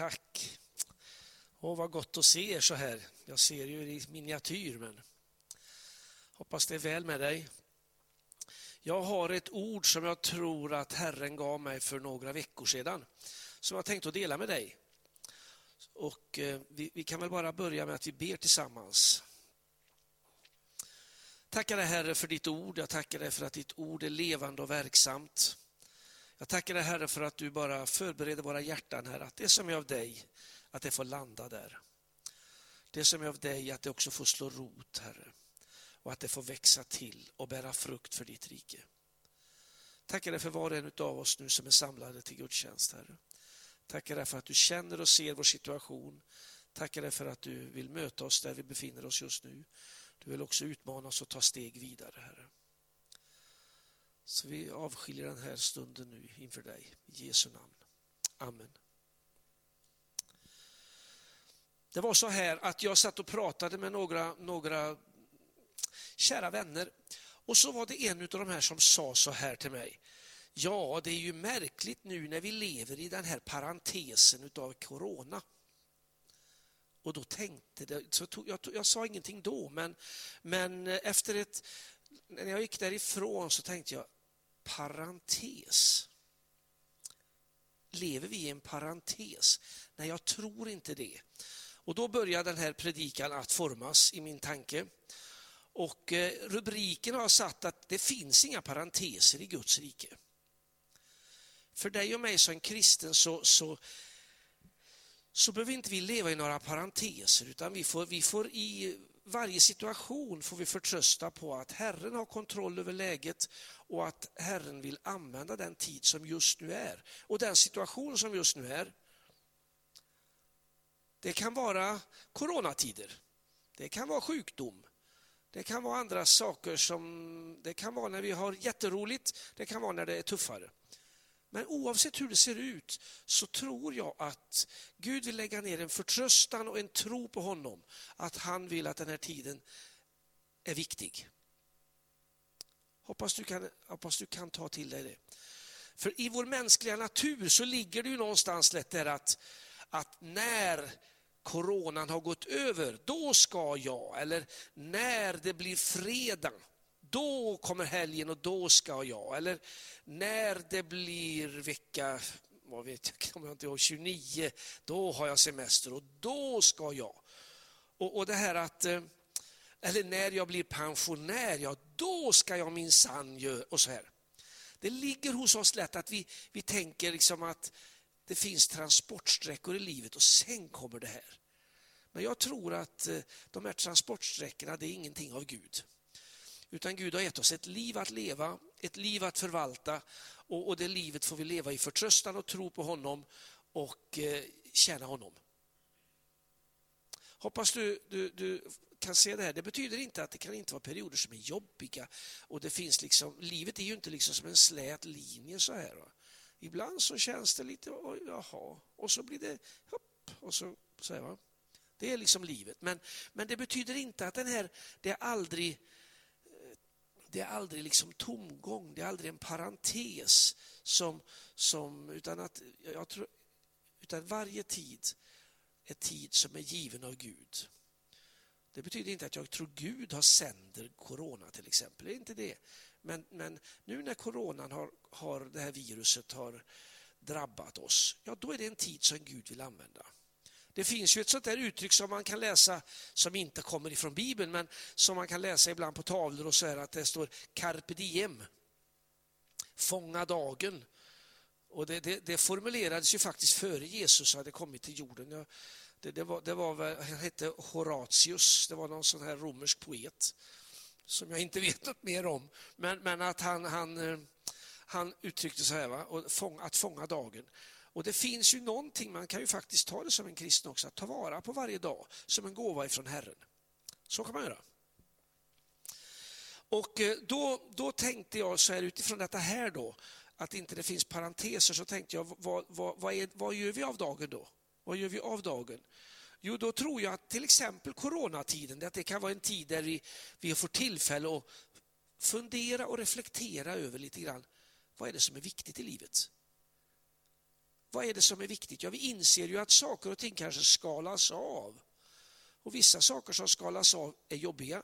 Tack. Åh, vad gott att se er så här. Jag ser ju i miniatyr, men hoppas det är väl med dig. Jag har ett ord som jag tror att Herren gav mig för några veckor sedan, som jag tänkte att dela med dig. Och eh, vi, vi kan väl bara börja med att vi ber tillsammans. Tackar dig Herre för ditt ord. Jag tackar dig för att ditt ord är levande och verksamt. Jag tackar dig Herre för att du bara förbereder våra hjärtan här, att det som är av dig, att det får landa där. Det som är av dig, att det också får slå rot, Herre. Och att det får växa till och bära frukt för ditt rike. Tackar dig för var och en av oss nu som är samlade till gudstjänst, Herre. Tackar dig för att du känner och ser vår situation. Tackar dig för att du vill möta oss där vi befinner oss just nu. Du vill också utmana oss att ta steg vidare, Herre. Så vi avskiljer den här stunden nu inför dig. I Jesu namn. Amen. Det var så här att jag satt och pratade med några, några kära vänner och så var det en av de här som sa så här till mig. Ja, det är ju märkligt nu när vi lever i den här parentesen utav corona. Och då tänkte det, så tog, jag, jag sa ingenting då, men, men efter ett, när jag gick därifrån så tänkte jag, parentes. Lever vi i en parentes? Nej, jag tror inte det. Och då började den här predikan att formas i min tanke. Och eh, rubriken har satt att det finns inga parenteser i Guds rike. För dig och mig som kristen så, så, så behöver inte vi leva i några parenteser utan vi får, vi får i varje situation får vi förtrösta på att Herren har kontroll över läget och att Herren vill använda den tid som just nu är. Och den situation som just nu är, det kan vara coronatider, det kan vara sjukdom, det kan vara andra saker som, det kan vara när vi har jätteroligt, det kan vara när det är tuffare. Men oavsett hur det ser ut så tror jag att Gud vill lägga ner en förtröstan och en tro på honom. Att han vill att den här tiden är viktig. Hoppas du kan, hoppas du kan ta till dig det. För i vår mänskliga natur så ligger det ju någonstans lätt där att, att när coronan har gått över, då ska jag, eller när det blir fredag, då kommer helgen och då ska jag. Eller när det blir vecka vad vet jag, kommer jag inte ihåg, 29, då har jag semester och då ska jag. Och, och det här att, eh, eller när jag blir pensionär, ja då ska jag minsann göra, och så här. Det ligger hos oss lätt att vi, vi tänker liksom att det finns transportsträckor i livet och sen kommer det här. Men jag tror att eh, de här transportsträckorna, det är ingenting av Gud. Utan Gud har gett oss ett liv att leva, ett liv att förvalta och, och det livet får vi leva i förtröstan och tro på honom och eh, tjäna honom. Hoppas du, du, du kan se det här. Det betyder inte att det kan inte vara perioder som är jobbiga. Och det finns liksom, livet är ju inte liksom som en slät linje så här. Va? Ibland så känns det lite, oh, jaha, och så blir det hopp, och så, så här, va? Det är liksom livet. Men, men det betyder inte att den här, det är aldrig det är aldrig liksom tomgång, det är aldrig en parentes. Som, som, utan, att, jag tror, utan varje tid är tid som är given av Gud. Det betyder inte att jag tror Gud har sänder corona till exempel, det är inte det. Men, men nu när coronan har, har, det här viruset har drabbat oss, ja då är det en tid som Gud vill använda. Det finns ju ett sånt där uttryck som man kan läsa som inte kommer ifrån Bibeln men som man kan läsa ibland på tavlor och så här att det står carpe diem. Fånga dagen. Och det, det, det formulerades ju faktiskt före Jesus hade kommit till jorden. Det, det, var, det var, han hette Horatius, det var någon sån här romersk poet som jag inte vet något mer om. Men, men att han, han, eh, han uttryckte så här, va? att fånga dagen. Och det finns ju någonting, man kan ju faktiskt ta det som en kristen också, att ta vara på varje dag som en gåva ifrån Herren. Så kan man göra. Och eh, då, då tänkte jag så här utifrån detta här då, att inte det finns parenteser, så tänkte jag vad, vad, vad, är, vad gör vi av dagen då? Vad gör vi av dagen? Jo, då tror jag att till exempel coronatiden, att det kan vara en tid där vi, vi får tillfälle att fundera och reflektera över lite grann, vad är det som är viktigt i livet? Vad är det som är viktigt? Ja, vi inser ju att saker och ting kanske skalas av. Och vissa saker som skalas av är jobbiga.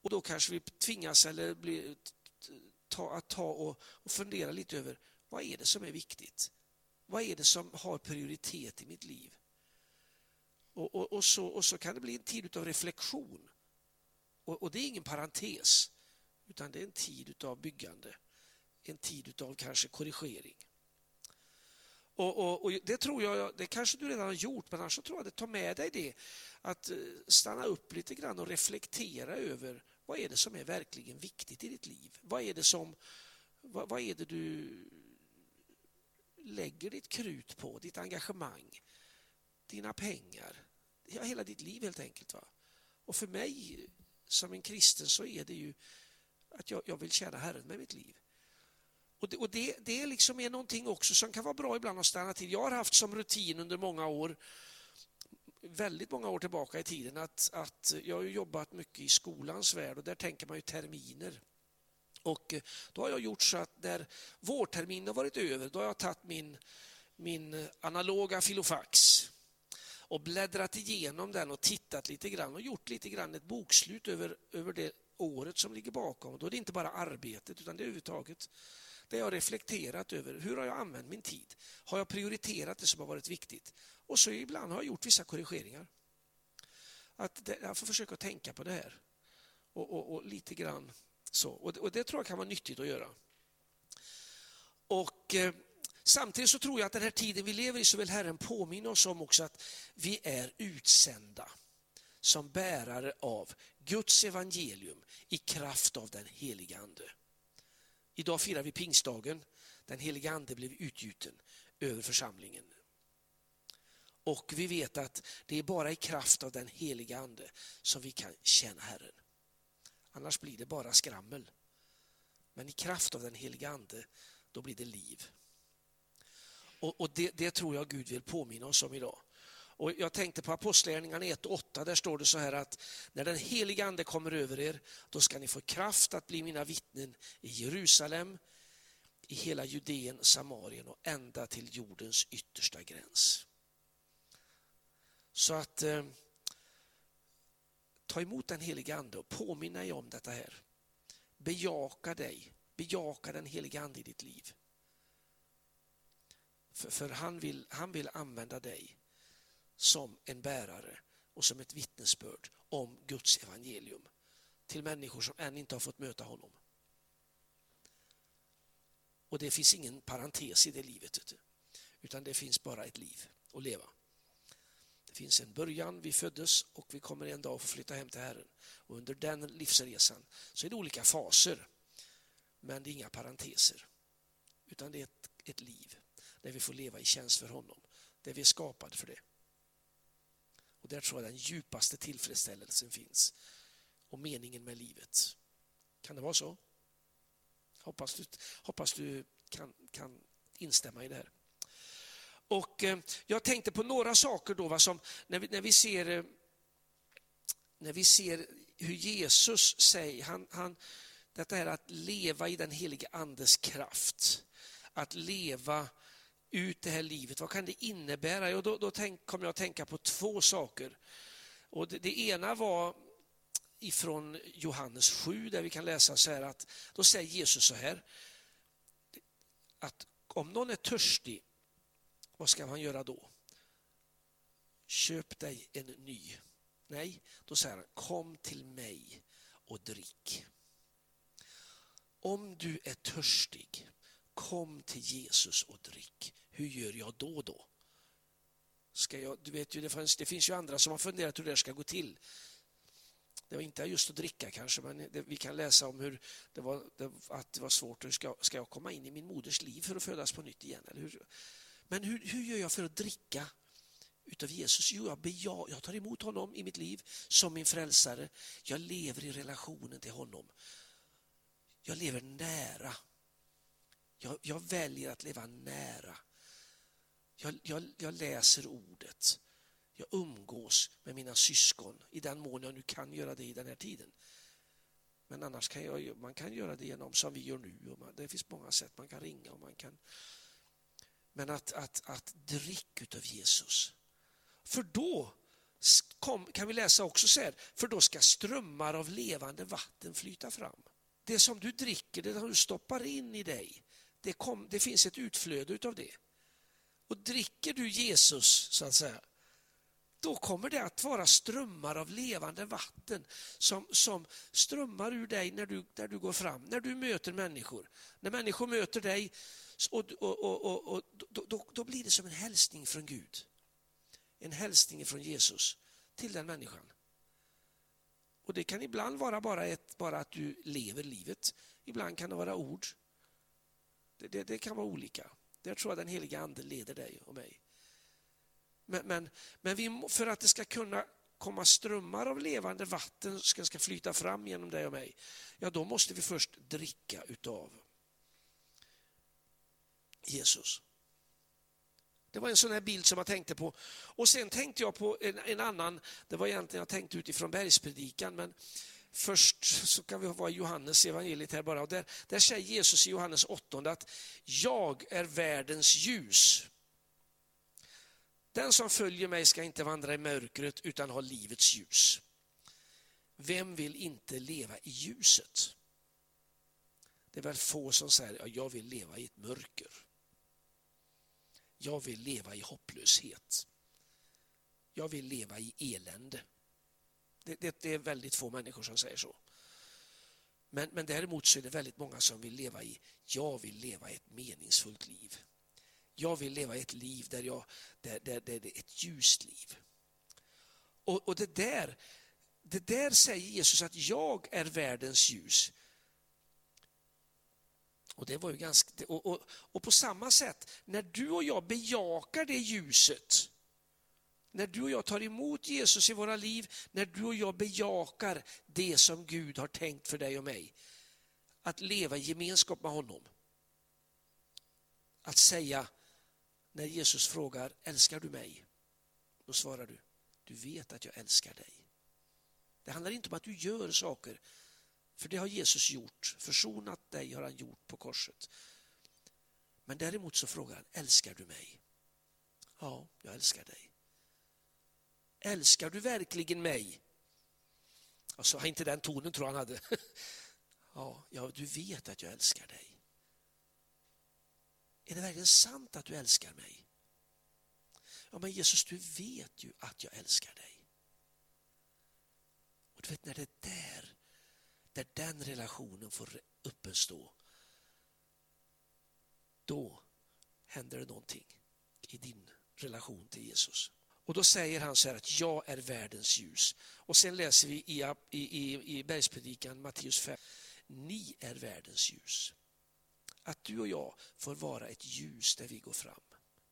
Och då kanske vi tvingas eller blir, ta, att ta och, och fundera lite över vad är det som är viktigt? Vad är det som har prioritet i mitt liv? Och, och, och så, och så kan det bli en tid av reflektion. Och, och, det är ingen parentes, utan det är en tid av byggande. En tid av kanske korrigering. Och, Det tror jag, det kanske du redan har gjort, men annars tror jag att ta med dig det. Att eh, stanna upp lite grann och reflektera över vad är det som är verkligen viktigt i ditt liv? Vad är det som, vad, vad är det du lägger ditt krut på, ditt engagemang, dina pengar, ja, hela ditt liv helt enkelt. Va? Och för mig som en kristen så är det ju att jag, jag vill tjäna Herren med mitt liv. Och det, och det, det liksom är någonting också som kan vara bra ibland att stanna till. Jag har haft som rutin under många år, väldigt många år tillbaka i tiden, att, att jag har jobbat mycket i skolans värld och där tänker man ju terminer. Och eh, då har jag gjort så att när vårterminen har varit över, då har jag tagit min, min analoga filofax och bläddrat igenom den och tittat lite grann och gjort lite grann ett bokslut över, över det året som ligger bakom. Då är det inte bara arbetet utan det är överhuvudtaget där jag reflekterat över hur har jag använt min tid? Har jag prioriterat det som har varit viktigt? Och så ibland har jag gjort vissa korrigeringar. Att det, jag får försöka tänka på det här och, och, och lite grann så. Och det, och det, tror jag kan vara nyttigt att göra. Och eh, Samtidigt så tror jag att den här tiden vi lever i så vill Herren påminna oss om också att vi är utsända som bärare av Guds evangelium i kraft av den heliga Ande. Idag firar vi pingstdagen. Den heliga Ande blev utgjuten över församlingen. Och vi vet att det är bara i kraft av den heliga Ande som vi kan tjäna Herren. Annars blir det bara skrammel. Men i kraft av den heliga Ande, då blir det liv. Och, och det, det, tror jag Gud vill påminna oss om idag. Och jag tänkte på Apostlagärningarna 1 och 8, där står det så här att när den heliga Ande kommer över er, då ska ni få kraft att bli mina vittnen i Jerusalem, i hela Judeen, Samarien och ända till jordens yttersta gräns. Så att eh, ta emot den heliga Ande och påminna er om detta här. Bejaka dig, bejaka den heliga Ande i ditt liv. För, för han, vill, han vill använda dig som en bärare och som ett vittnesbörd om Guds evangelium till människor som än inte har fått möta honom. Och det finns ingen parentes i det livet, utan det finns bara ett liv att leva. Det finns en början, vi föddes och vi kommer en dag att få flytta hem till Herren. Och under den livsresan så är det olika faser, men det är inga parenteser, utan det är ett, ett liv där vi får leva i tjänst för honom, där vi är skapade för det. Och där tror jag den djupaste tillfredsställelsen finns och meningen med livet. Kan det vara så? Hoppas du, hoppas du kan, kan instämma i det här. Och eh, Jag tänkte på några saker då, va, som när vi, när vi ser eh, när vi ser hur Jesus säger, han, han, detta är att leva i den helige Andes kraft. Att leva ut det här livet. Vad kan det innebära? Och då, då tänk, kom jag att tänka på två saker. Och det, det, ena var ifrån Johannes 7 där vi kan läsa så här att då säger Jesus så här att om någon är törstig, vad ska man göra då? Köp dig en ny. Nej, då säger han kom till mig och drick. Om du är törstig, kom till Jesus och drick. Hur gör jag då då? Ska jag, du vet ju, det, finns, det finns ju andra som har funderat hur det ska gå till. Det var inte just att dricka kanske, men det, vi kan läsa om hur det var, det, att det var svårt. Hur ska, ska jag komma in i min moders liv för att födas på nytt igen? Eller hur? Men hur, hur gör jag för att dricka utav Jesus? Jo, jag, beja, jag tar emot honom i mitt liv som min frälsare. Jag lever i relationen till honom. Jag lever nära. Jag, jag väljer att leva nära. Jag, jag, jag läser ordet. Jag umgås med mina syskon i den mån jag nu kan göra det i den här tiden. Men annars kan jag, man kan göra det genom som vi gör nu. Och man, det finns många sätt man kan ringa och man kan men att, att, att dricka utav Jesus. För då kom, kan vi läsa också så här, för då ska strömmar av levande vatten flyta fram. Det som du dricker, det som du stoppar in i dig, det, kom, det finns ett utflöde utav det. Och dricker du Jesus, så att säga, då kommer det att vara strömmar av levande vatten som, som strömmar ur dig när du, när du går fram, när du möter människor. När människor möter dig, och, och, och, och då, då, då, blir det som en hälsning från Gud. En hälsning från Jesus till den människan. Och Det kan ibland vara bara, ett, bara att du lever livet. Ibland kan det vara ord. Det, det, det kan vara olika. Där tror jag den heliga Ande leder dig och mig. Men, men, men vi, för att det ska kunna komma strömmar av levande vatten som ska flyta fram genom dig och mig, ja då måste vi först dricka utav Jesus. Det var en sån här bild som jag tänkte på. Och sen tänkte jag på en, en annan, det var egentligen jag tänkte utifrån bergspredikan, men först så kan vi vara Johannes evangeliet här bara. Och där, där säger Jesus i Johannes 8 att jag är världens ljus. Den som följer mig ska inte vandra i mörkret utan ha livets ljus. Vem vill inte leva i ljuset? Det är väl få som säger att jag vill leva i ett mörker. Jag vill leva i hopplöshet. Jag vill leva i elände. Det, det, det är väldigt få människor som säger så. Men, men däremot så är det väldigt många som vill leva i, jag vill leva ett meningsfullt liv. Jag vill leva ett liv där, jag, där, där, där det är ett ljust liv. Och, och det, där, det där säger Jesus att jag är världens ljus. Och, det var ju ganska, och, och, och på samma sätt, när du och jag bejakar det ljuset, när du och jag tar emot Jesus i våra liv, när du och jag bejakar det som Gud har tänkt för dig och mig, att leva i gemenskap med honom. Att säga, när Jesus frågar, älskar du mig? Då svarar du, du vet att jag älskar dig. Det handlar inte om att du gör saker för det har Jesus gjort. Försonat dig har han gjort på korset. Men däremot så frågar han, älskar du mig? Ja, jag älskar dig. Älskar du verkligen mig? Alltså, inte den tonen tror han hade. Ja, ja, du vet att jag älskar dig. Är det verkligen sant att du älskar mig? Ja, men Jesus, du vet ju att jag älskar dig. Och du vet när det där där den relationen får uppstå, då händer det någonting i din relation till Jesus. Och då säger han så här att jag är världens ljus. Och sen läser vi i, i, i bergspredikan Matteus 5. Ni är världens ljus. Att du och jag får vara ett ljus där vi går fram.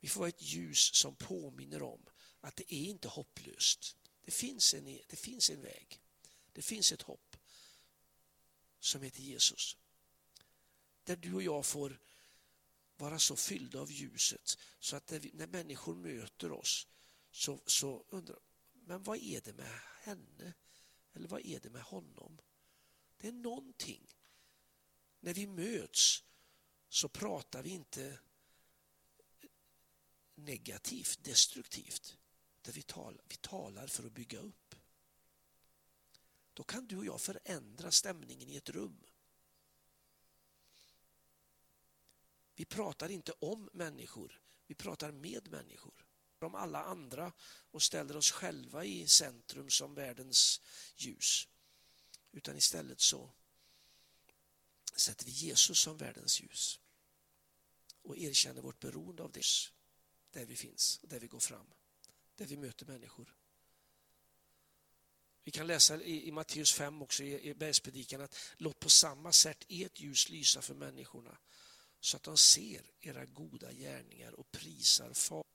Vi får vara ett ljus som påminner om att det är inte hopplöst. Det finns en, det finns en väg. Det finns ett hopp som heter Jesus. Där du och jag får vara så fyllda av ljuset så att vi, när människor möter oss så, så undrar men vad är det med henne? Eller vad är det med honom? Det är någonting. När vi möts så pratar vi inte negativt, destruktivt. Där vi, talar, vi talar för att bygga upp. Då kan du och jag förändra stämningen i ett rum. Vi pratar inte om människor, vi pratar med människor. Om alla andra och ställer oss själva i centrum som världens ljus. Utan istället så sätter vi Jesus som världens ljus och erkänner vårt beroende av det där vi finns, där vi går fram, där vi möter människor. Vi kan läsa i, i Matteus 5 också i, i bergspredikan att låt på samma sätt ert ljus lysa för människorna så att de ser era goda gärningar och prisar far.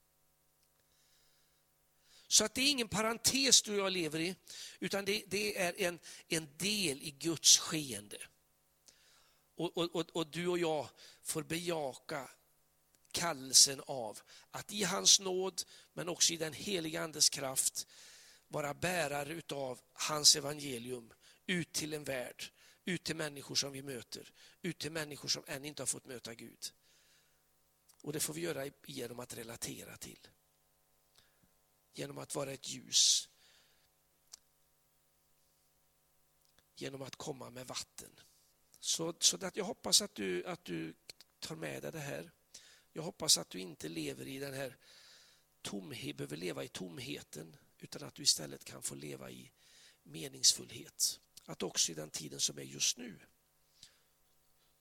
Så att det är ingen parentes du och jag lever i, utan det, det är en, en del i Guds skeende. Och, och, och, du och jag får bejaka kallelsen av att i hans nåd, men också i den heliga Andes kraft, vara bärare utav hans evangelium ut till en värld, ut till människor som vi möter, ut till människor som än inte har fått möta Gud. Och det får vi göra genom att relatera till. Genom att vara ett ljus. Genom att komma med vatten. Så, så att jag hoppas att du, att du tar med dig det här. Jag hoppas att du inte lever i den här tomhet, behöver leva i tomheten utan att du istället kan få leva i meningsfullhet. Att också i den tiden som är just nu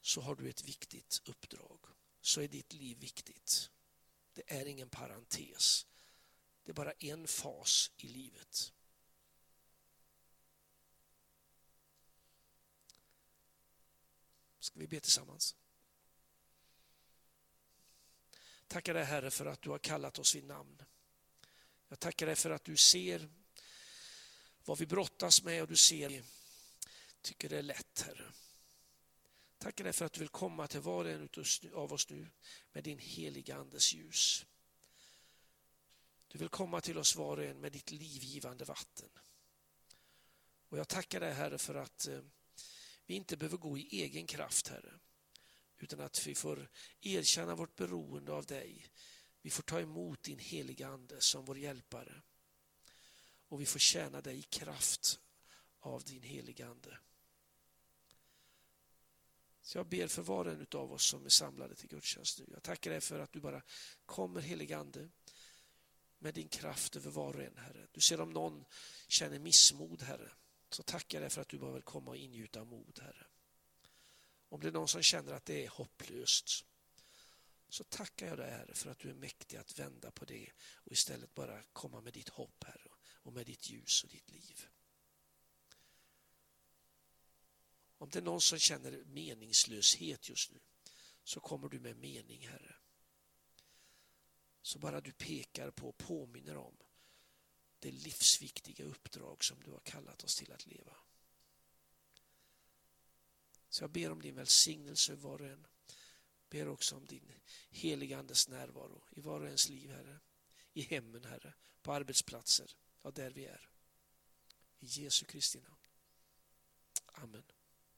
så har du ett viktigt uppdrag. Så är ditt liv viktigt. Det är ingen parentes. Det är bara en fas i livet. Ska vi be tillsammans? Tackar dig Herre för att du har kallat oss vid namn. Jag tackar dig för att du ser vad vi brottas med och du ser, tycker det är lätt Herre. Tackar dig för att du vill komma till var och en av oss nu med din heliga Andes ljus. Du vill komma till oss var och en med ditt livgivande vatten. Och jag tackar dig Herre för att eh, vi inte behöver gå i egen kraft Herre. Utan att vi får erkänna vårt beroende av dig. Vi får ta emot din heliga Ande som vår hjälpare. Och vi får tjäna dig i kraft av din heliga Ande. Så jag ber för var och en av oss som är samlade till gudstjänst nu. Jag tackar dig för att du bara kommer heligande. Ande med din kraft över var och en, Herre. Du ser om någon känner missmod, Herre, så tackar jag dig för att du bara vill komma och ingjuta mod, Herre. Om det är någon som känner att det är hopplöst, så tackar jag dig, Herre, för att du är mäktig att vända på det och istället bara komma med ditt hopp, Herre, och med ditt ljus och ditt liv. Om det är någon som känner meningslöshet just nu så kommer du med mening, Herre. Så bara du pekar på och påminner om det livsviktiga uppdrag som du har kallat oss till att leva. Så jag ber om din välsignelse var och en. Ber också om din heliga Andes närvaro i var och ens liv, Herre. I hemmen, Herre. På arbetsplatser, ja, där vi är. I Jesu Kristi namn. Amen.